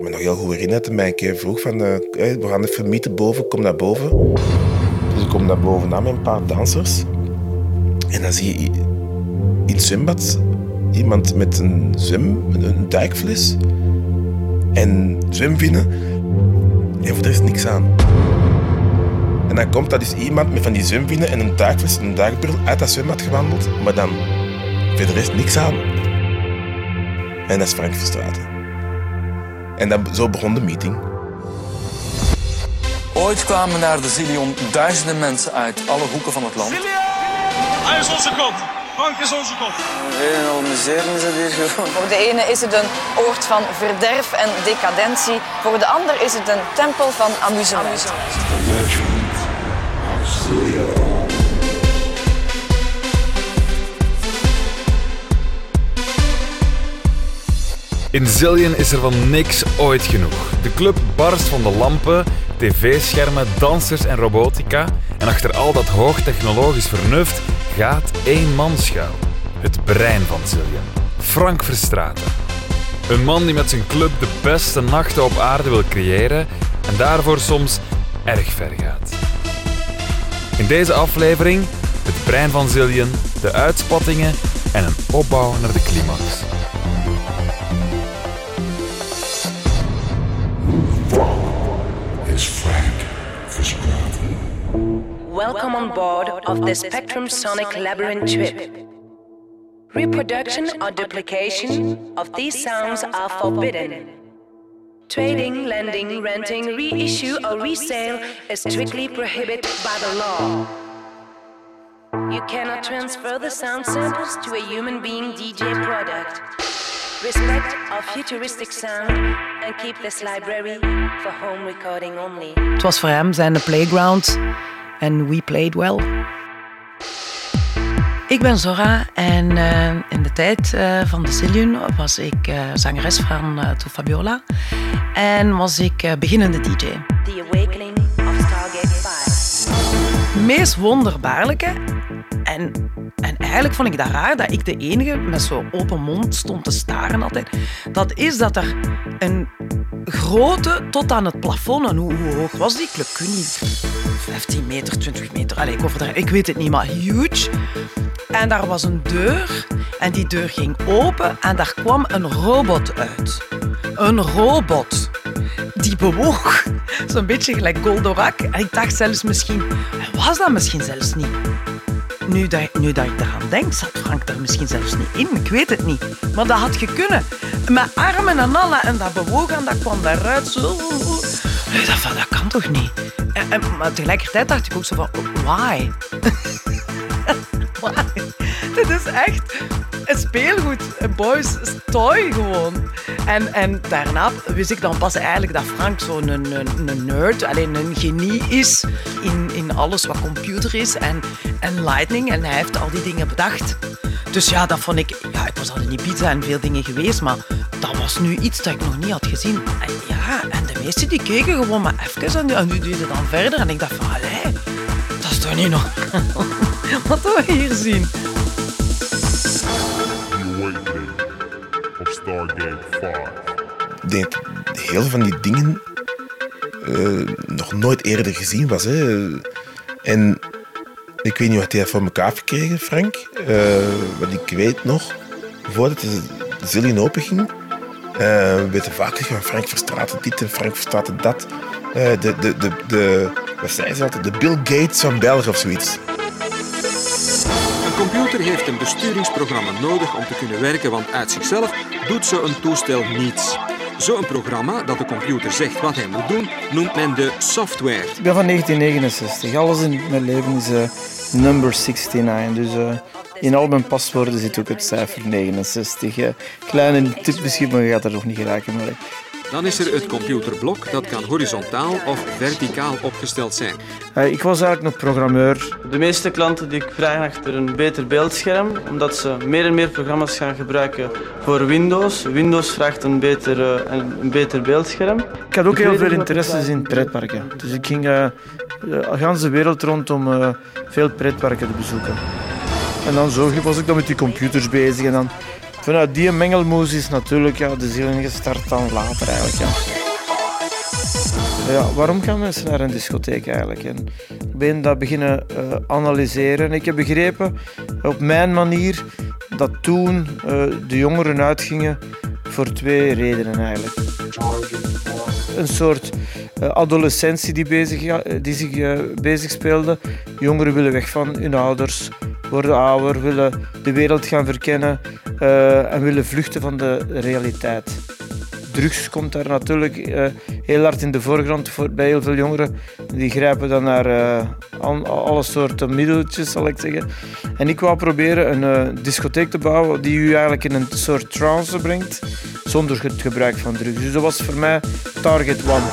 Ik me nog heel goed herinneren dat een keer vroeg van... eh, we gaan even meeten boven, kom naar boven. Dus ik kom naar boven met een paar dansers. En dan zie je in het zwembad iemand met een zwem... een duikfles. En zwemvinnen. En voor de niks aan. En dan komt dat dus iemand met van die zwemvinnen en een duikfles en een duikbril uit dat zwembad gewandeld. Maar dan voor de rest niks aan. En dat is Frank Verstraeten. En dat, zo begon de meeting. Ooit kwamen naar de Zillion duizenden mensen uit alle hoeken van het land. Hij is onze god. Frank is onze god. Al miseren is het hier gewoon. Voor de ene is het een oord van verderf en decadentie. Voor de ander is het een tempel van amusement. In Zillion is er van niks ooit genoeg. De club barst van de lampen, tv-schermen, dansers en robotica. En achter al dat hoogtechnologisch vernuft gaat één man schuil. Het brein van Zillion. Frank Verstraeten. Een man die met zijn club de beste nachten op aarde wil creëren en daarvoor soms erg ver gaat. In deze aflevering het brein van Zillion, de uitspattingen en een opbouw naar de climax. On board of the Spectrum Sonic Labyrinth trip. Reproduction or duplication of these sounds are forbidden. Trading, lending, renting, reissue, or resale is strictly prohibited by the law. You cannot transfer the sound samples to a human being DJ product. Respect our futuristic sound and keep this library for home recording only. Het was voor hem zijn de playground en we played well. Ik ben Zora en eh, in de tijd eh, van de Zillion was ik eh, zangeres van uh, To Fabiola en was ik beginnende DJ. The Awakening of Stargate 5. Het meest wonderbaarlijke en, en eigenlijk vond ik dat raar dat ik de enige met zo'n open mond stond te staren altijd. Dat is dat er een grote, tot aan het plafond, en hoe, hoog was die? Ik weet niet, 15 meter, 20 meter, ik, ik weet het niet, maar huge. En daar was een deur en die deur ging open en daar kwam een robot uit. Een robot die bewoog. Zo'n beetje gelijk Goldorak. En ik dacht zelfs misschien, was dat misschien zelfs niet? Nu dat, nu dat ik eraan denk, zat Frank er misschien zelfs niet in. Ik weet het niet. Maar dat had gekund. Met armen en alle. En dat bewoog en dat kwam daaruit. Zo. Dacht van, dat kan toch niet? En, maar tegelijkertijd dacht ik ook zo van, why? why? Dit is echt een speelgoed. Een boys toy gewoon. En, en daarna wist ik dan pas eigenlijk dat Frank zo'n een, een, een nerd, alleen een genie is in, in alles wat computer is en, en lightning. En hij heeft al die dingen bedacht. Dus ja, dat vond ik... Ja, ik was al in Ibiza en veel dingen geweest, maar dat was nu iets dat ik nog niet had gezien. En ja, en de meesten die keken gewoon maar even en deden dan verder. En ik dacht van, allee, dat is toch niet nog... Wat we hier zien. Stargate 5. Ik denk dat heel veel van die dingen eh, nog nooit eerder gezien was. Hè. En ik weet niet wat hij voor elkaar heeft gekregen, Frank. Eh, want ik weet nog, voordat de Zillion open ging, eh, we weten vaak van Frank Verstraeten dit en Frank Verstraeten dat. Eh, de, de, de, de, wat zei ze altijd? De Bill Gates van België of zoiets. Een computer heeft een besturingsprogramma nodig om te kunnen werken, want uit zichzelf doet zo'n toestel niets. Zo'n programma dat de computer zegt wat hij moet doen, noemt men de software. Ik ben van 1969. Alles in mijn leven is eh, number 69. Dus eh, in al mijn paswoorden zit ook het cijfer 69. eh. kleine tip misschien, maar je gaat er nog niet geraken. Maar, Dan is er het computerblok, dat kan horizontaal of verticaal opgesteld zijn. eh, ik was eigenlijk nog programmeur. De meeste klanten die ik vragen achter een beter beeldscherm, omdat ze meer en meer programma's gaan gebruiken voor Windows. Windows vraagt een beter, eh, een, een beter beeldscherm. Ik had ook heel veel interesses in pretparken. Dus ik ging uh, de de wereld rond om eh, veel pretparken te bezoeken. En dan zo was ik dan met die computers bezig. En dan vanuit die mengelmoes is natuurlijk ja, de ziel gestart dan later eigenlijk. Ja. Ja, waarom gaan mensen naar een discotheek eigenlijk? En ik ben dat beginnen uh, analyseren. Ik heb begrepen op mijn manier dat toen uh, de jongeren uitgingen voor twee redenen eigenlijk. Een soort uh, adolescentie die, bezig, die zich bezig speelde. Jongeren willen weg van hun ouders, worden ouder, willen de wereld gaan verkennen en willen vluchten van de realiteit drugs komt daar natuurlijk uh, heel hard in de voorgrond voor, bij heel veel jongeren. Die grijpen dan naar uh, alle soorten middeltjes, zal ik zeggen. En ik wou proberen een discotheek te bouwen die u eigenlijk in een soort trance brengt, zonder het gebruik van drugs. Dus dat was voor mij target one.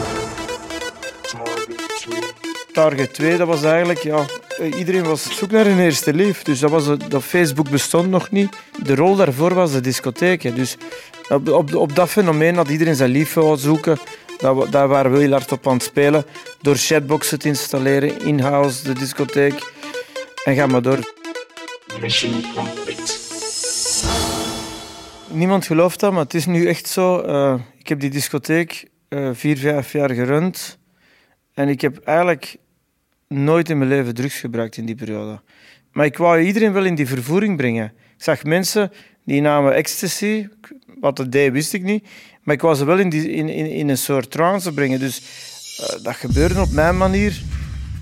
Target 2, dat was eigenlijk, ja, iedereen was op zoek naar een eerste lief. Dus dat, was, dat Facebook bestond nog niet. De rol daarvoor was de discotheek. Dus op, op, dat fenomeen dat iedereen zijn lief wil zoeken, dat, daar waren we heel hard op aan het spelen. Door chatboxen te installeren, in-house, de discotheek. En ga maar door. Niemand gelooft dat, maar het is nu echt zo. Uh, ik heb die discotheek vier, vijf jaar gerund. En ik heb eigenlijk nooit in mijn leven drugs gebruikt in die periode. Maar ik wou iedereen wel in die vervoering brengen. Ik zag mensen die namen ecstasy. Wat het deed, wist ik niet. Maar ik wou ze wel in, die, in, in, een soort trance brengen. Dus uh, dat gebeurde op mijn manier.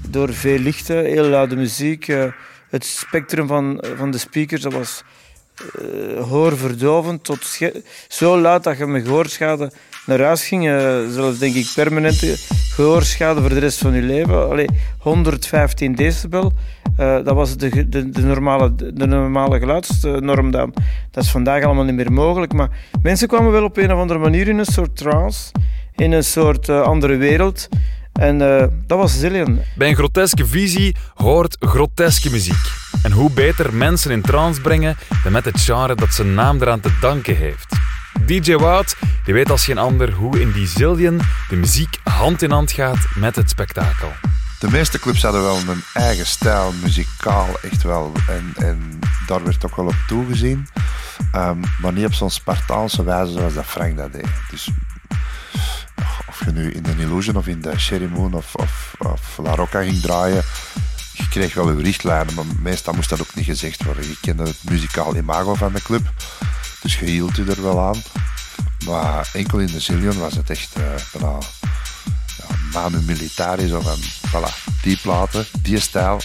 Door veel lichten, heel luide muziek. Uh, het spectrum van, van de speakers, dat was uh, hoorverdovend. Tot zo luid dat je met gehoorschade naar huis ging. zelfs denk ik permanente gehoorschade voor de rest van je leven. Allee, 115 decibel. Uh, dat was de, de, de, normale, de normale geluidsnorm dan. Dat is vandaag allemaal niet meer mogelijk. Maar mensen kwamen wel op een of andere manier in een soort trance, in een soort uh, andere wereld. En uh, dat was Zillion. Bij een groteske visie hoort groteske muziek. En hoe beter mensen in trance brengen dan met het genre dat zijn naam eraan te danken heeft. DJ Wout die weet als geen ander hoe in die Zillion de muziek hand in hand gaat met het spektakel. De meeste clubs hadden wel een eigen stijl, muzikaal echt wel. En, en daar werd ook wel op toegezien. Um, maar niet op zo'n Spartaanse wijze zoals dat Frank dat deed. Dus of je nu in de Illusion of in de Sherry Moon of, of, of La Rocca ging draaien, je kreeg wel je richtlijnen, maar meestal moest dat ook niet gezegd worden. Je kende het muzikaal imago van de club, dus je hield je er wel aan. Maar enkel in de Zillion was het echt uh, bijna Manu Militari, zo van, voilà, die platen, die stijl.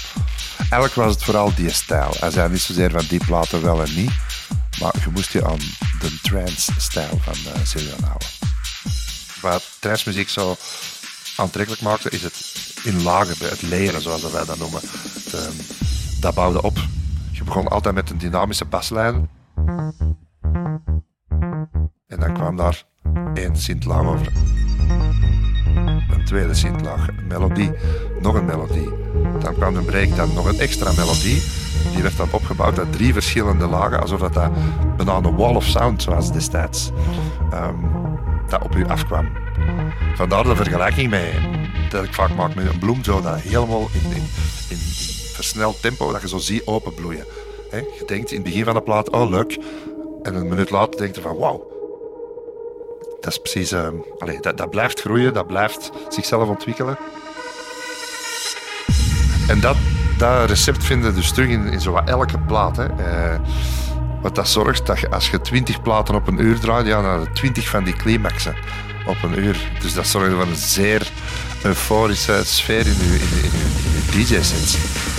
Eigenlijk was het vooral die stijl. Hij zei niet zozeer van die platen wel en niet, maar je moest je aan de trance-stijl van uh, houden. Wat trance-muziek zo aantrekkelijk maakte, is het in lagen, het leren, zoals wij dat noemen. De, dat bouwde op. Je begon altijd met een dynamische baslijn. En dan kwam daar één sint-laag over een tweede sintlaag, een melodie, nog een melodie. Dan kwam een break, dan nog een extra melodie. Die werd dan opgebouwd uit drie verschillende lagen, alsof dat, dat bijna een wall of sound was destijds, um, dat op u afkwam. Vandaar de vergelijking met, dat ik vaak maak met een bloem, zo dat helemaal in, in, versneld tempo, dat je zo ziet openbloeien. He, je denkt in het begin van de plaat, oh leuk, en een minuut later denk je van, wauw, dat is precies... Allez, dat, dat blijft groeien, dat blijft zichzelf ontwikkelen. En dat, dat recept vinden dus terug in, in zowat elke plaat. Hè. Uh, wat dat zorgt dat je, als je 20 platen op een uur draait, ja, je 20 van die climaxen op een uur. Dus dat zorgt voor een zeer euforische sfeer in je, in DJ-sets.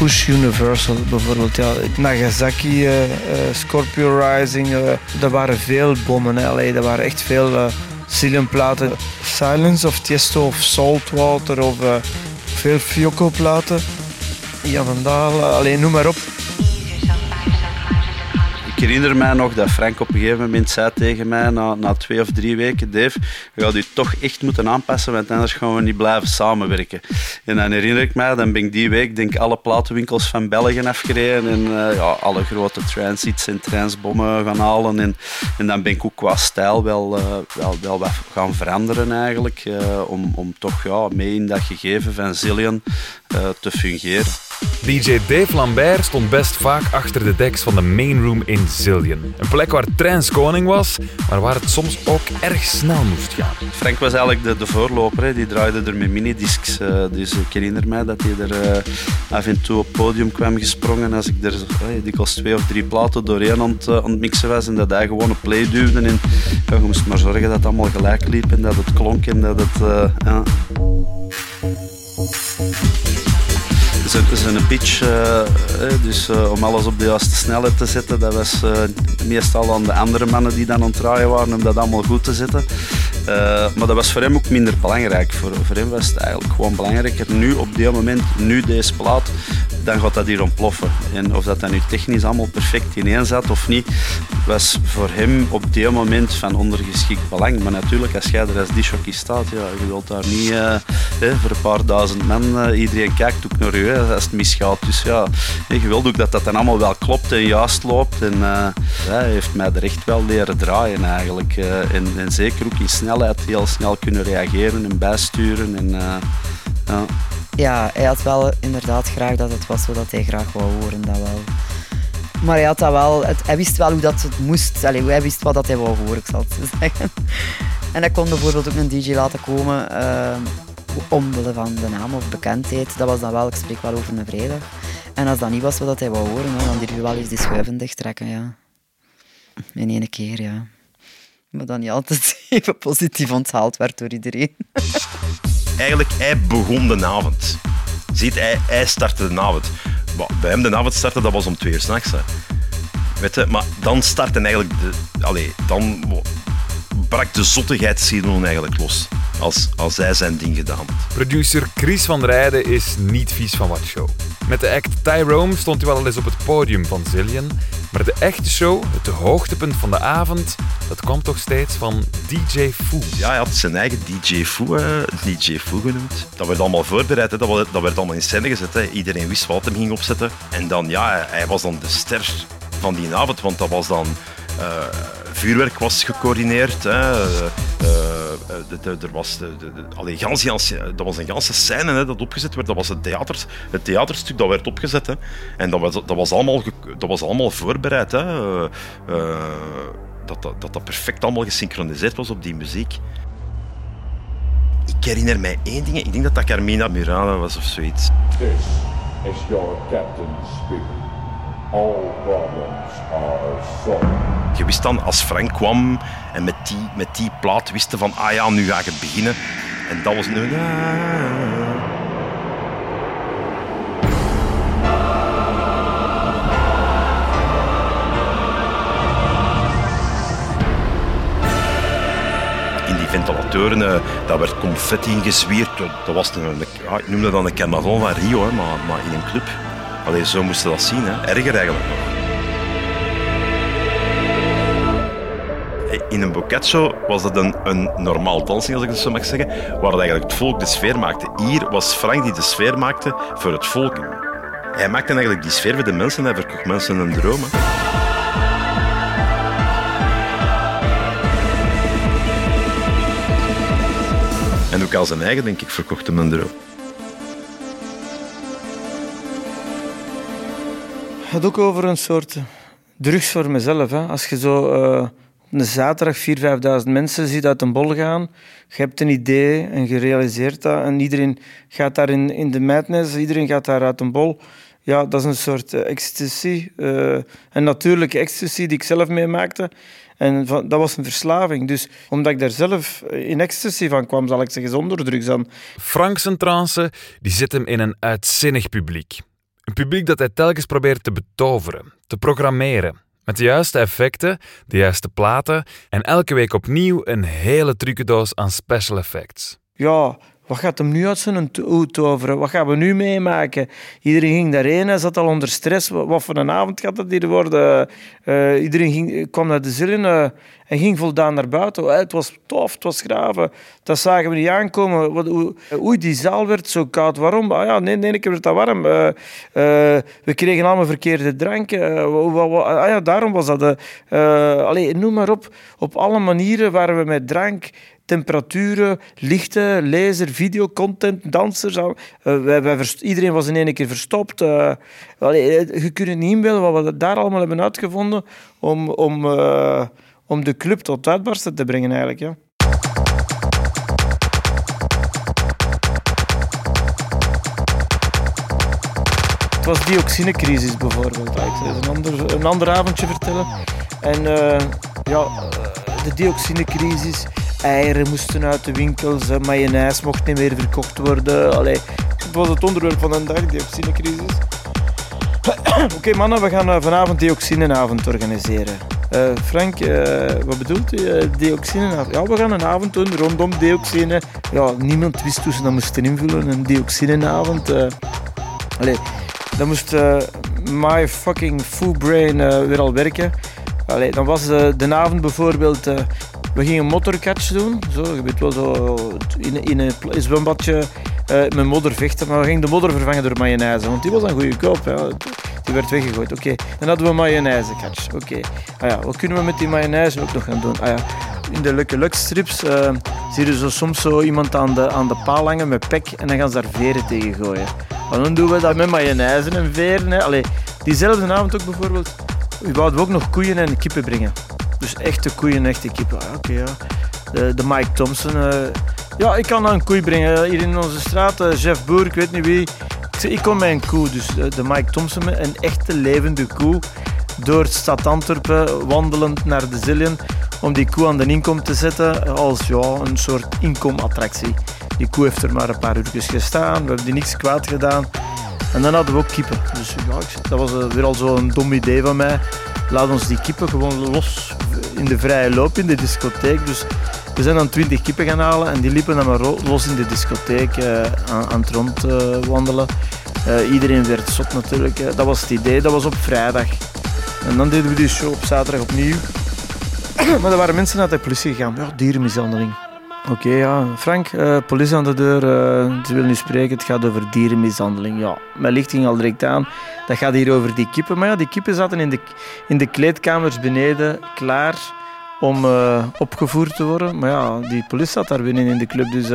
Push Universal bijvoorbeeld. Ja. Nagasaki, uh, Scorpio Rising, uh, dat waren veel bommen. Hè. dat waren echt veel uh, platen. Silence of Tiesto of Saltwater of veel Fiocco platen. Jan van alleen noem maar op. herinner mij nog dat Frank op een gegeven moment zei tegen mij, na, na twee of drie weken, Dave, je gaat u toch echt moeten aanpassen, want anders gaan we niet blijven samenwerken. En dan herinner ik mij, dan ben ik die week denk alle platenwinkels van België afgereden en uh, ja, alle grote transits en transbommen gaan halen. En, en dan ben ik ook qua stijl wel, uh, wel, wel wat gaan veranderen eigenlijk, uh, om, om toch ja, mee in dat gegeven van Zillion te fungeren. DJ Dave Lambert stond best vaak achter de deks van de main room in Zillion. Een plek waar trans koning was, maar waar het soms ook erg snel moest gaan. Frank was eigenlijk de, de voorloper, die draaide er met minidiscs. Uh, dus ik herinner mij dat hij er uh, af en toe op podium kwam gesprongen als ik er uh, dikwijls twee of drie platen doorheen aan het, mixen was en dat hij gewoon op play duwde. En je moest maar zorgen dat het allemaal gelijk liep en dat het klonk en dat het... ja zijn een pitch, uh, dus uh, om alles op de juiste snelheid te zetten, dat was uh, meestal aan de andere mannen die dan draaien waren om dat allemaal goed te zetten. maar dat was voor hem ook minder belangrijk. Voor, voor hem was het eigenlijk gewoon belangrijker. Nu, op dit moment, nu deze plaat, dan gaat dat hier ontploffen. En of dat dan nu technisch allemaal perfect ineen zat of niet, was voor hem op dit moment van ondergeschikt belang. Maar natuurlijk, als jij er als disjockey staat, ja, je wilt daar niet voor een paar duizend man, iedereen kijkt ook naar je als het misgaat. Dus ja, je wilt ook dat dat dan allemaal wel klopt en juist loopt. En uh, hij heeft mij er echt wel leren draaien eigenlijk. Uh, en, zeker ook in snelheid heel snel kunnen reageren en bijsturen. En, uh, ja. ja, hij had wel inderdaad graag dat het was zodat hij graag wou horen. Dat wel. Maar hij, had dat wel, hij wist wel hoe dat het moest. Allee, hij wist wat dat hij wou horen, ik zal het zeggen. En hij kon bijvoorbeeld ook een DJ laten komen omwille van de naam of bekendheid. Dat was dan wel, ik spreek wel over een vrijdag. En als dat niet was wat hij wou horen, dan durf je wel eens die schuiven dicht trekken. Ja. In één keer, ja. Maar dan niet altijd even positief onthaald werd door iedereen. Eigenlijk, hij begon de avond. Ziet, hij, hij startte de avond. Bij hem de avond startte, dat was om twee uur s'nachts. Weet je, maar dan startte eigenlijk de... Dan brak de zottigheidszidon eigenlijk los. Als, als hij zijn ding gedaan Producer Chris van Rijden is niet vies van wat show. Met de act Tyrone stond hij wel eens op het podium van Zillion. Maar de echte show, het hoogtepunt van de avond, dat kwam toch steeds van DJ Foo. Ja, hij had zijn eigen DJ Foo, uh, DJ Foo genoemd. Dat werd allemaal voorbereid, hè. Dat, werd, dat werd allemaal in scène gezet. Hè. Iedereen wist wat hem ging opzetten. En dan, ja, hij was dan de ster van die avond, want dat was dan... Uh, vuurwerk was gecoördineerd. Hè. Uh, uh, er was, de, de, dat was een ganse scène hè, dat opgezet werd. Dat was het, theater, het theaterstuk dat werd opgezet. En dat was, dat, was allemaal, dat was allemaal voorbereid. Hè. dat, dat, dat dat perfect allemaal gesynchroniseerd was op die muziek. Ik herinner mij één ding. Ik denk dat dat Carmina Murana was of zoiets. This is your captain speaking. All problems are. Je wist dan, als Frank kwam en met die, met die plaat wisten van, ah ja, nu ga ik het beginnen. En dat was nu... In die ventilatoren, uh, daar werd confetti in gezwierd. Dat was een, ja, ik noemde dat een carnaval van Rio, maar, maar in een club. Allee, zo moesten dat zien, hè. erger eigenlijk nog. In een bouquetshow was dat een, een normaal dansing, als ik het zo mag zeggen, waar eigenlijk het volk de sfeer maakte. Hier was Frank die de sfeer maakte voor het volk. Hij maakte eigenlijk die sfeer voor de mensen, hij verkocht mensen een droom. En ook als zijn eigen, denk ik, verkocht hem een droom. Gaat ook over een soort drugs voor mezelf. Hè. Als je zo op een zaterdag 4.000, 5.000 mensen ziet uit een bol gaan, je hebt een idee en je realiseert dat en iedereen gaat daar in, in de madness, iedereen gaat daar uit een bol. Ja, dat is een soort uh, ecstasy. Uh, een natuurlijke ecstasy die ik zelf meemaakte. En dat was een verslaving. Dus omdat ik daar zelf in ecstasy van kwam, zal ik zeggen, zonder drugs aan. Frank trance die zit hem in een uitzinnig publiek. Een publiek dat hij telkens probeert te betoveren, te programmeren. Met de juiste effecten, de juiste platen en elke week opnieuw een hele trucendoos aan special effects. Ja, wat gaat hem nu uit zijn hoed toveren? Wat gaan we nu meemaken? Iedereen ging daarheen, hij zat al onder stress. Wat voor een avond gaat dat hier worden? Uh, iedereen ging, kwam naar de zillen uh, en ging voldaan naar buiten. Uh, het was tof, het was graven. Dat zagen we niet aankomen. Wat, oei, die zaal werd zo koud. Waarom? Ah ja, nee, nee, ik werd dat warm. we kregen allemaal verkeerde dranken. ah ja, daarom was dat... allee, noem maar op. Op alle manieren waren we met drank temperaturen, lichten, laser, videocontent, dansers. Uh, wij, iedereen was in één keer verstopt. Uh, je kunt niet inbeelden wat we daar allemaal hebben uitgevonden om, om, om de club tot uitbarsten te brengen eigenlijk. Ja. Het was dioxinecrisis bijvoorbeeld. Ik zal een ander, een ander avondje vertellen. En ja, de dioxinecrisis Eieren moesten uit de winkels, mayonaise mocht niet meer verkocht worden. Allee, het was het onderwerp van een dag, dioxinecrisis. Oké mannen, we gaan eh, vanavond dioxineavond organiseren. Uh, Frank, uh, wat bedoelt u? Uh, dioxineavond? Ja, we gaan een avond doen rondom dioxine. Ja, niemand wist hoe ze dat moesten invullen, een dioxineavond. Allee, dan moest my fucking full brain weer al werken. Allee, dan was de avond bijvoorbeeld we gingen motorcatch doen. Zo, je weet wel, zo in, in een zwembadje uh, met modder vechten. Maar we gingen de modder vervangen door mayonaise. Want die was een goede koop. Die werd weggegooid. Oké, dan hadden we mayonaise catch. Oké, ah ja, wat kunnen we met die mayonaise ook nog gaan doen? Ah ja, in de Lucky Luck strips uh, zie je zo soms zo iemand aan de, aan de paal hangen met pek en dan gaan ze daar veren tegen gooien. Maar dan doen we dat met mayonaise en veren. Hè. Allee, diezelfde avond ook bijvoorbeeld, we wouden ook nog koeien en kippen brengen. Dus echte koeien, echte kippen. Ah, oké, ja. De, de, Mike Thompson. Uh, ja, ik kan een koei brengen. Hier in onze straat, uh, Jeff Boer, ik weet niet wie. Ik, kom met een koe. Dus de Mike Thompson, een echte levende koe. Door het stad Antwerpen, wandelend naar de Zillion. Om die koe aan de inkom te zetten als ja, een soort inkomattractie. Die koe heeft er maar een paar uurtjes gestaan. We hebben die niks kwaad gedaan. En dan hadden we ook kippen. Dus ja, dat was weer al zo'n dom idee van mij. Laat ons die kippen gewoon los in de vrije loop in de discotheek. Dus we zijn dan twintig kippen gaan halen en die liepen dan maar los in de discotheek uh, aan, aan, het rondwandelen. Uh, iedereen werd zot natuurlijk. Dat was het idee, dat was op vrijdag. En dan deden we die show op zaterdag opnieuw. maar er waren mensen naar de politie gegaan. Ja, dierenmishandeling. Oké, ja. Frank, uh, politie aan de deur. Uh, ze willen nu spreken. Het gaat over dierenmishandeling. Ja, mijn licht ging al direct aan. Dat gaat hier over die kippen. Maar ja, die kippen zaten in de, in de kleedkamers beneden klaar om uh, opgevoerd te worden. Maar ja, die politie zat daar binnen in de club. Dus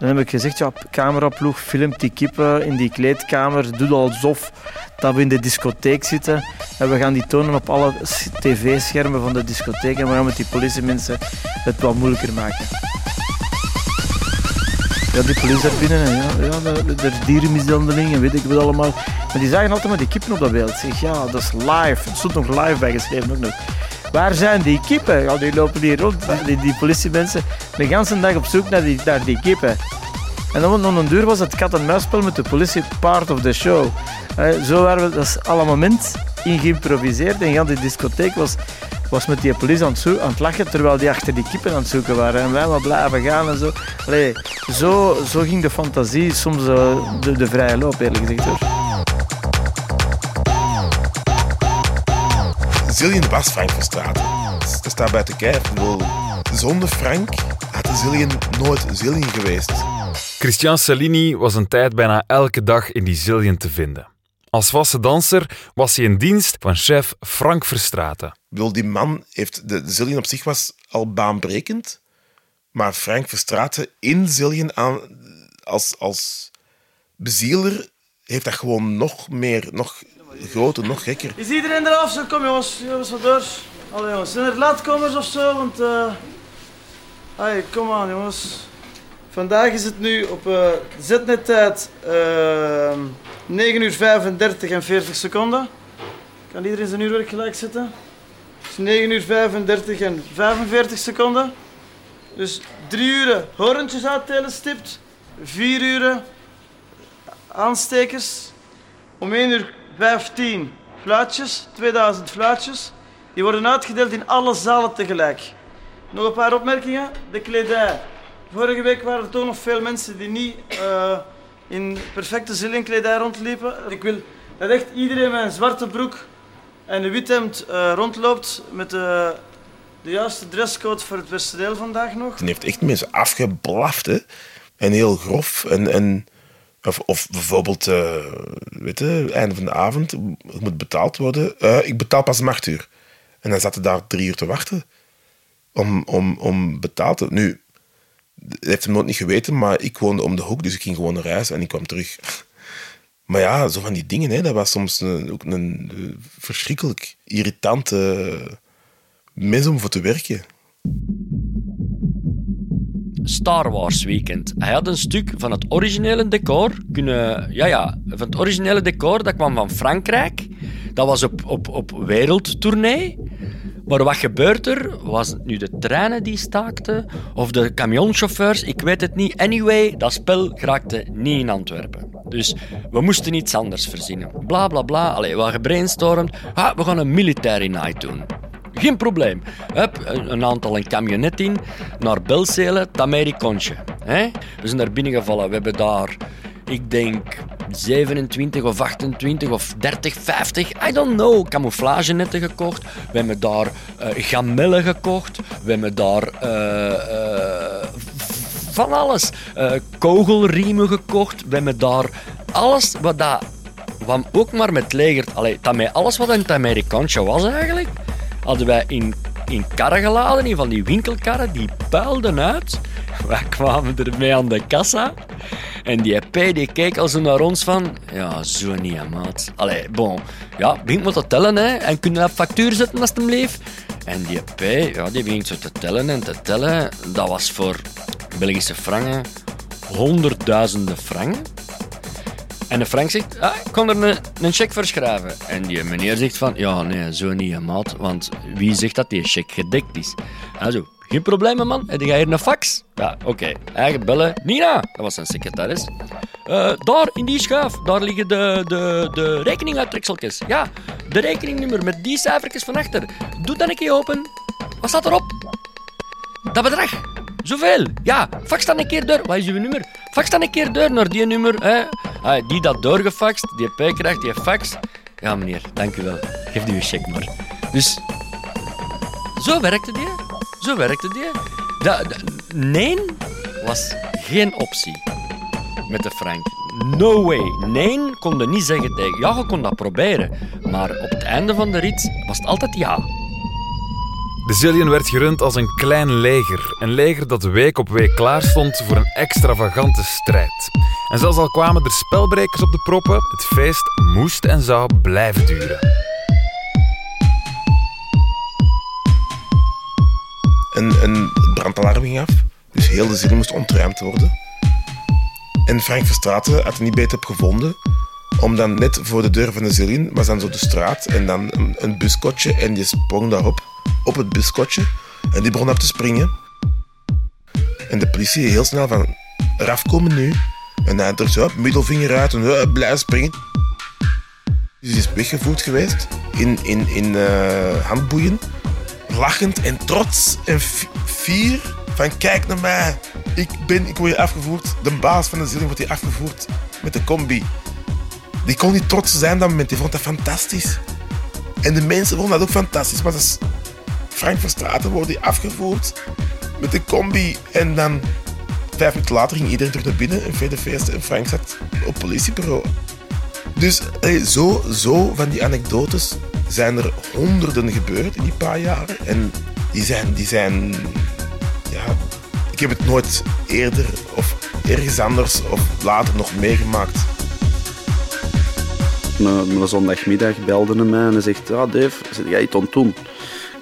dan heb ik gezegd, ja, cameraploeg, filmt die kippen in die kleedkamer. Doe alsof dat we in de discotheek zitten. En we gaan die tonen op alle tv-schermen van de discotheek. En we gaan met die politiemensen het wat moeilijker maken. Ja, die politie daar binnen. En ja, ja, is dierenmishandeling en weet ik wat allemaal. Maar die zagen altijd maar die kippen op dat beeld. Zeg, ja, dat is live. Het stond nog live bijgeschreven ook nog. Waar zijn die kippen? Ja, die lopen hier rond, die, die politiemensen, de hele dag op zoek naar die, naar die kippen. En dan om een duur was het kat-en-muisspel met de politie part of the show. zo waren we, dat is allemaal moment in geïmproviseerd. En de discotheek was, was met die politie aan het, aan het lachen, terwijl die achter die kippen aan het zoeken waren. En wij maar blijven gaan en zo. Allee, zo, zo ging de fantasie soms uh, de, de vrije loop, eerlijk gezegd. Zillion was Frank Verstraeten. Dat staat bij te kijken. Zonder Frank had de Zillion nooit Zillion geweest. Christian Cellini was een tijd bijna elke dag in die Zillion te vinden. Als vaste danser was hij in dienst van chef Frank Verstraeten. Ik bedoel, die man heeft... De, de Zillion op zich was al baanbrekend. Maar Frank Verstraeten in Zillion aan, als, als bezieler heeft dat gewoon nog meer, nog groter, nog gekker. Is iedereen eraf? Zo, kom jongens, jongens, wat door. Allee jongens, zijn er laatkomers of zo? Want, uh... Hey, kom aan jongens. Vandaag is het nu op uh, zetnettijd uh, 9 uur 35 en 40 seconden. Kan iedereen zijn uurwerk gelijk zetten? Dus 9 uur 35 en 45 seconden. Dus 3 uur horentjes uittelen stipt. 4 uur aanstekers. Om 1 uur 15 fluitjes, 2000 fluitjes. Die worden uitgedeeld in alle zalen tegelijk. Nog een paar opmerkingen. De kledij vorige week waren er toch nog veel mensen die niet uh, in perfecte zillingkledij rondliepen. Ik wil dat echt iedereen met een zwarte broek en een wit hemd uh, rondloopt met de, de juiste dresscode voor het beste deel vandaag nog. Die heeft echt mensen afgeblaft, hè. En heel grof. En, en, of, of bijvoorbeeld, uh, weet je, einde van de avond, moet betaald worden. Uh, ik betaal pas om acht uur. En dan zaten daar drie uur te wachten om, om, om betaald te Nu, dat heeft hem nooit niet geweten, maar ik woonde om de hoek, dus ik ging gewoon naar huis en ik kwam terug. Maar ja, zo van die dingen, hè, dat was soms een, ook een, verschrikkelijk irritante mis om voor te werken. Star Wars Weekend. Hij had een stuk van het originele decor kunnen... Ja, ja, van het originele decor, dat kwam van Frankrijk. Dat was op, op, op wereldtournee. Maar wat gebeurt er? Was het nu de treinen die staakten? Of de camionchauffeurs? Ik weet het niet. Anyway, dat spel raakte niet in Antwerpen. Dus we moesten iets anders verzinnen. Bla bla bla. Allee, we gebrainstormd. Ah, we gaan een military night doen. Geen probleem. Hup, een aantal een camionet in naar Belzelen, Tamericontje. We zijn daar binnengevallen. We hebben daar, ik denk, 27 of 28 of 30, 50, I don't know, camouflagenetten gekocht. We hebben daar uh, gamellen gekocht. We hebben daar uh, uh, van alles. kogelriemen gekocht. We hebben daar alles wat dat... Wat ook maar met leger... Allee, daarmee alles wat een Amerikaantje was eigenlijk, hadden wij in, in karren geladen, in van die winkelkarren, die puilden uit. Wij kwamen ermee aan de kassa. En die P die keek al zo naar ons van... Ja, zo niet, maat. Allee, bon. Ja, begint maar te tellen, hè. En kun je dat factuur zetten als het hem? En die P, ja, die begint zo te tellen en te tellen. Dat was voor Belgische frangen honderdduizenden frangen. En de Frank zegt, ah, ik kon er een, een cheque voor schrijven. En die meneer zegt van, ja, nee, zo niet, maat. Want wie zegt dat die cheque gedekt is? Also, geen probleem, man. Heb jij hier een fax? Ja, oké. Eigen bellen. Nina, dat was zijn secretaris. Uh, daar, in die schuif, daar liggen de, de, de rekeninguittrekseltjes. Ja, de rekeningnummer met die cijfertjes van achter. Doe dan een keer open. Wat staat erop? Dat bedrag. Zoveel. Ja, fax dan een keer door. Wat is uw nummer? Fax dan een keer door naar die nummer. Hè. Ah, die dat doorgefaxt, die P krijgt, die fax. Ja, meneer, dank u wel. Geef die uw check maar. Dus, zo werkte die. Zo werkte die. Nee was geen optie met de Frank. No way. Nee kon niet zeggen tegen. Ja, je kon dat proberen. Maar op het einde van de rit was het altijd ja. De werd gerund als een klein leger. Een leger dat week op week klaar stond voor een extravagante strijd. En zelfs al kwamen er spelbrekers op de proppen, het feest moest en zou blijven duren. Een, een brandalarm ging af, dus heel de Zillion moest ontruimd worden. En Frank Verstraeten had er niet beter gevonden om dan net voor de deur van de Zillion, was dan zo de straat en dan een, een buskotje en die sprong daarop op het buskotje en die begon op te springen. En de politie heel snel van, eraf komen nu. En hij drukt zo, middelvinger uit en uh, blijf springen. Dus die is weggevoerd geweest in, in, in uh, handboeien. Lachend en trots en fier van kijk naar mij. Ik, ben, ik word hier afgevoerd. De baas van de zilling wordt hier afgevoerd met de combi. Die kon niet trots zijn dat moment. Die vond dat fantastisch. En de mensen vonden dat ook fantastisch. Maar dat is Frank Verstraten wordt hij afgevoerd met de combi. En dan vijf minuten later ging iedereen terug naar binnen. Een vele feesten. En Frank zat op politiebureau. Dus zo, zo van die anekdotes zijn er honderden gebeurd in die paar jaren. En die zijn, die zijn ja, ik heb het nooit eerder of ergens anders of later nog meegemaakt. Een, zondagmiddag belde hij mij en hij zegt, ja Dave, zit jij iets aan doen?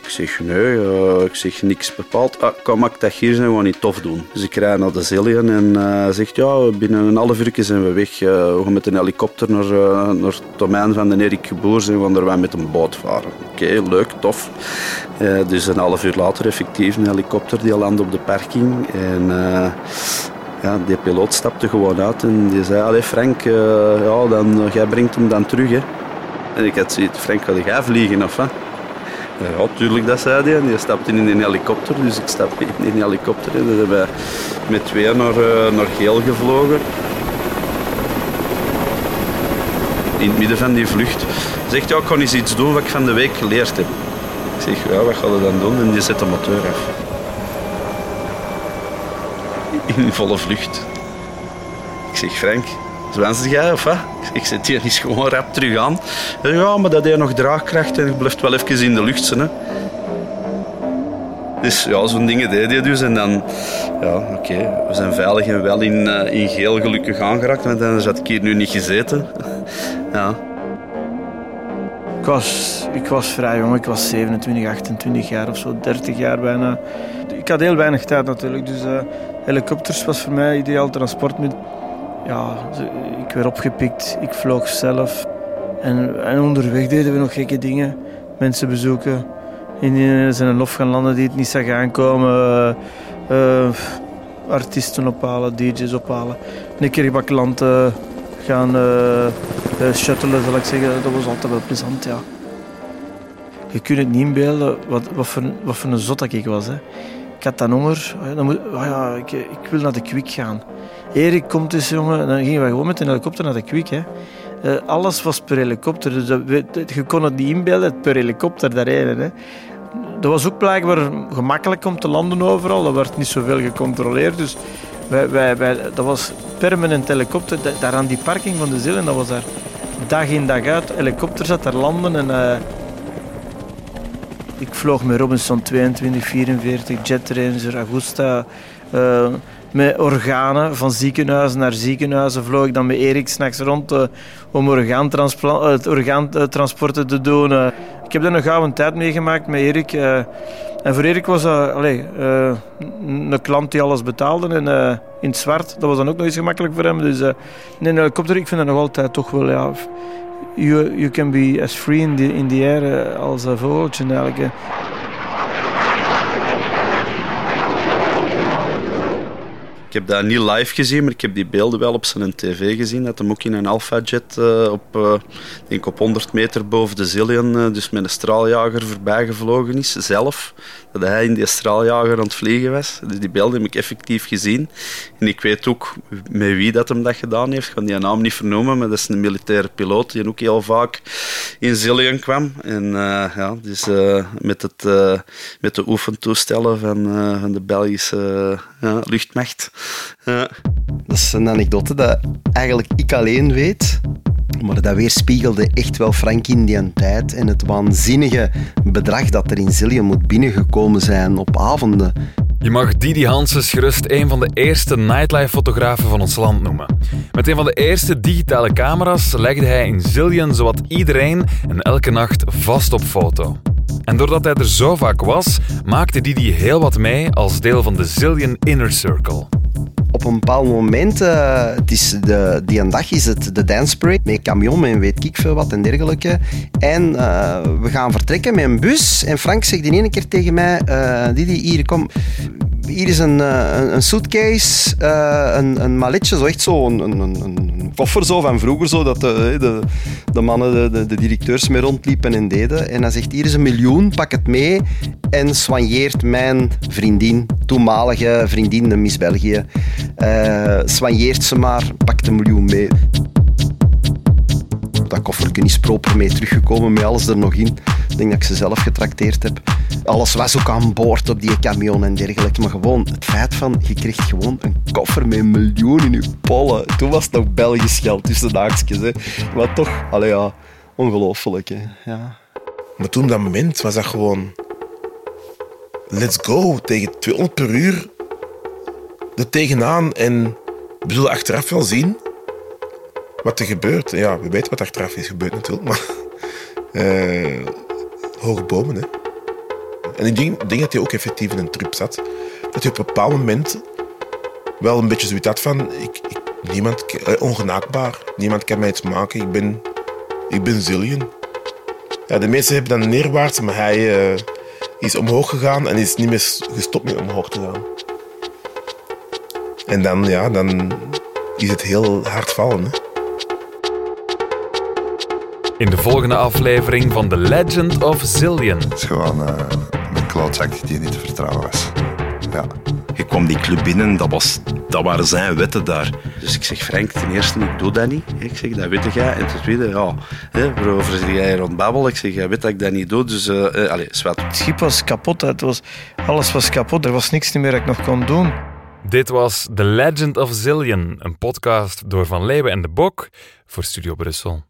Ik zeg nee, ik zeg niks bepaald. Ah, kom, ik dat hier zijn gewoon niet tof doen. Dus ik rijd naar de Zillion en uh, zegt ja, binnen een half uur zijn we weg. Uh, we gaan met een helikopter naar, uh, naar het domein van de Erik Geboers en we gaan met een boot varen. Oké, leuk, tof. dus een half uur later effectief een helikopter die landde op de parking. En ja, die piloot stapte gewoon uit en die zei, allee Frank, ja, dan, jij brengt hem dan terug. Hè. En ik had zoiets, Frank, ga jij vliegen of wat? Ja, tuurlijk, dat zei hij. En die stapte in een helikopter, dus ik stap in een helikopter. En dan hebben wij met twee naar, uh, naar Geel gevlogen. In het midden van die vlucht zegt ja, ik ga eens iets doen wat ik van de week geleerd heb. Ik zeg, ja, wat ga je dan doen? En die zet de motor af. In volle vlucht. Ik zeg, Frank, zwansen jij of wat? Ik zet hier eens gewoon rap terug aan. Ja, maar dat heeft nog draagkracht en je blijft wel even in de lucht. Hè. Dus ja, zo'n dingen deed je dus. En dan, ja, oké, we zijn veilig en wel in, uh, in geel gelukkig aangeraakt, want dan had ik hier nu niet gezeten. ja. Ik was, ik was vrij jong, ik was 27, 28 jaar of zo, 30 jaar bijna. Ik had heel weinig tijd natuurlijk, dus uh, helikopters was voor mij ideaal transportmiddel. Ja, ik werd opgepikt, ik vloog zelf. En, en onderweg deden we nog gekke dingen. Mensen bezoeken, in zijn lof gaan landen die het niet zag aankomen. Uh, artiesten ophalen, DJ's ophalen. Een keer klanten gaan uh, shuttelen, zal ik zeggen. Dat was altijd wel plezant, ja. Je kunt het niet inbeelden wat, wat, voor, wat voor een zot dat ik was. Hè. Ik had dan honger. Dan moet, oh ja, ik, ik, wil naar de Kwik gaan. Erik komt dus, jongen. Dan gingen we gewoon met een helikopter naar de Kwik. Uh, alles was per helikopter. Dus dat, je kon het niet inbeelden, per helikopter daarheen. Hè. Dat was ook blijkbaar gemakkelijk om te landen overal. Er werd niet zoveel gecontroleerd. Dus wij, wij, wij, dat was permanent helikopter. Daar aan die parking van de Zillen, dat was daar dag in dag uit. Helikopter zat daar landen. En, uh, ik vloog met Robinson 22, 44, Jet Ranger, Augusta. Uh, met organen van ziekenhuizen naar ziekenhuizen. Vloog ik dan met Erik s'nachts rond uh, om orgaantransporten te doen. Uh, ik heb daar een gouden tijd meegemaakt met Erik. En voor Erik was dat allee, een klant die alles betaalde en, in het zwart. Dat was dan ook nog eens gemakkelijk voor hem. Dus nee, een helikopter, ik vind dat nog altijd toch wel... Ja, you, you can be as free in the, in the air als een vogeltje eigenlijk. Heb dat niet live gezien, maar ik heb die beelden wel op zijn tv gezien. Dat hem ook in een Alpha-jet uh, op, uh, denk op 100 meter boven de Zillion, uh, dus met een straaljager voorbij gevlogen is, zelf. Dat hij in die straaljager aan het vliegen was. Dus die beelden heb ik effectief gezien. En ik weet ook met wie dat hem dat gedaan heeft. Ik ga die naam niet vernoemen, maar dat is een militaire piloot die ook heel vaak in Zillion kwam. En ja, dus met, het, met de oefentoestellen van, van de Belgische luchtmacht. Ja. Dat is een anekdote dat eigenlijk ik alleen weet. Maar dat weerspiegelde echt wel Frank in die tijd. En het waanzinnige bedrag dat er in Zillion moet binnengekomen zijn op avonden. Je mag Didi Hanses gerust een van de eerste nightlife-fotografen van ons land noemen. Met een van de eerste digitale camera's legde hij in Zillion zowat iedereen en elke nacht vast op foto. En doordat hij er zo vaak was, maakte Didi heel wat mee als deel van de Zillion Inner Circle een bepaald moment, uh, het is de, die een dag is het de dance break met camion en weet ik veel wat en dergelijke. En uh, we gaan vertrekken met een bus. En Frank zegt in ene keer tegen mij, uh, Didi, hier kom, hier is een, een, een suitcase, een, een malletje, zo echt zo, een, een, een, koffer zo van vroeger, zo, dat de, de, de mannen, de, de, directeurs mee rondliepen en deden. En hij zegt, hier is een miljoen, pak het mee en soigneert mijn vriendin, toenmalige vriendin, de Miss België. Uh, soigneert ze maar, pakt een miljoen mee. Dat kofferje is proper mee teruggekomen, met alles er nog in. Denk dat ik ze zelf getrakteerd heb. Alles was ook aan boord op die camion en dergelijke. Maar gewoon het feit van, je kreeg gewoon een koffer met een miljoen in je pollen. Toen was het nog Belgisch geld tussen de haakjes. Hè. Maar toch, allee ja, ongelooflijk. Hè. Ja. Maar toen, dat moment, was dat gewoon... Let's go, tegen 200 per uur er tegenaan en we zullen achteraf wel zien wat er gebeurt. Ja, we weten wat achteraf is gebeurd natuurlijk, maar uh, hoge bomen. Hè. En ik denk, denk, dat hij ook effectief in een trup zat. Dat hij op een bepaald moment wel een beetje zoiets had van... Ik, niemand, eh, ongenaakbaar. Niemand kan mij iets maken. Ik ben, ik ben Zillion. Ja, de meesten hebben dan neerwaarts, maar hij uh, is omhoog gegaan en is niet meer gestopt met omhoog te gaan. En dan, ja, dan is het heel hard vallen. Hè? In de volgende aflevering van The Legend of Zillion. Het is gewoon uh, een klootzak die niet te vertrouwen was. Ja. Je kwam die club binnen, dat, was, dat waren zijn wetten daar. Dus ik zeg, Frank, ten eerste, ik doe dat niet. Ik zeg, dat weet jij. En ten tweede, ja, hè, waarover zeg jij rond babbel? Ik zeg, jij weet dat ik dat niet doe, dus uh, uh, allez, zwart. Het schip was kapot, het was, alles was kapot. Er was niks meer dat ik nog kon doen. Dit was The Legend of Zillion, een podcast door Van Leeuwen en de Bok voor Studio Brussel.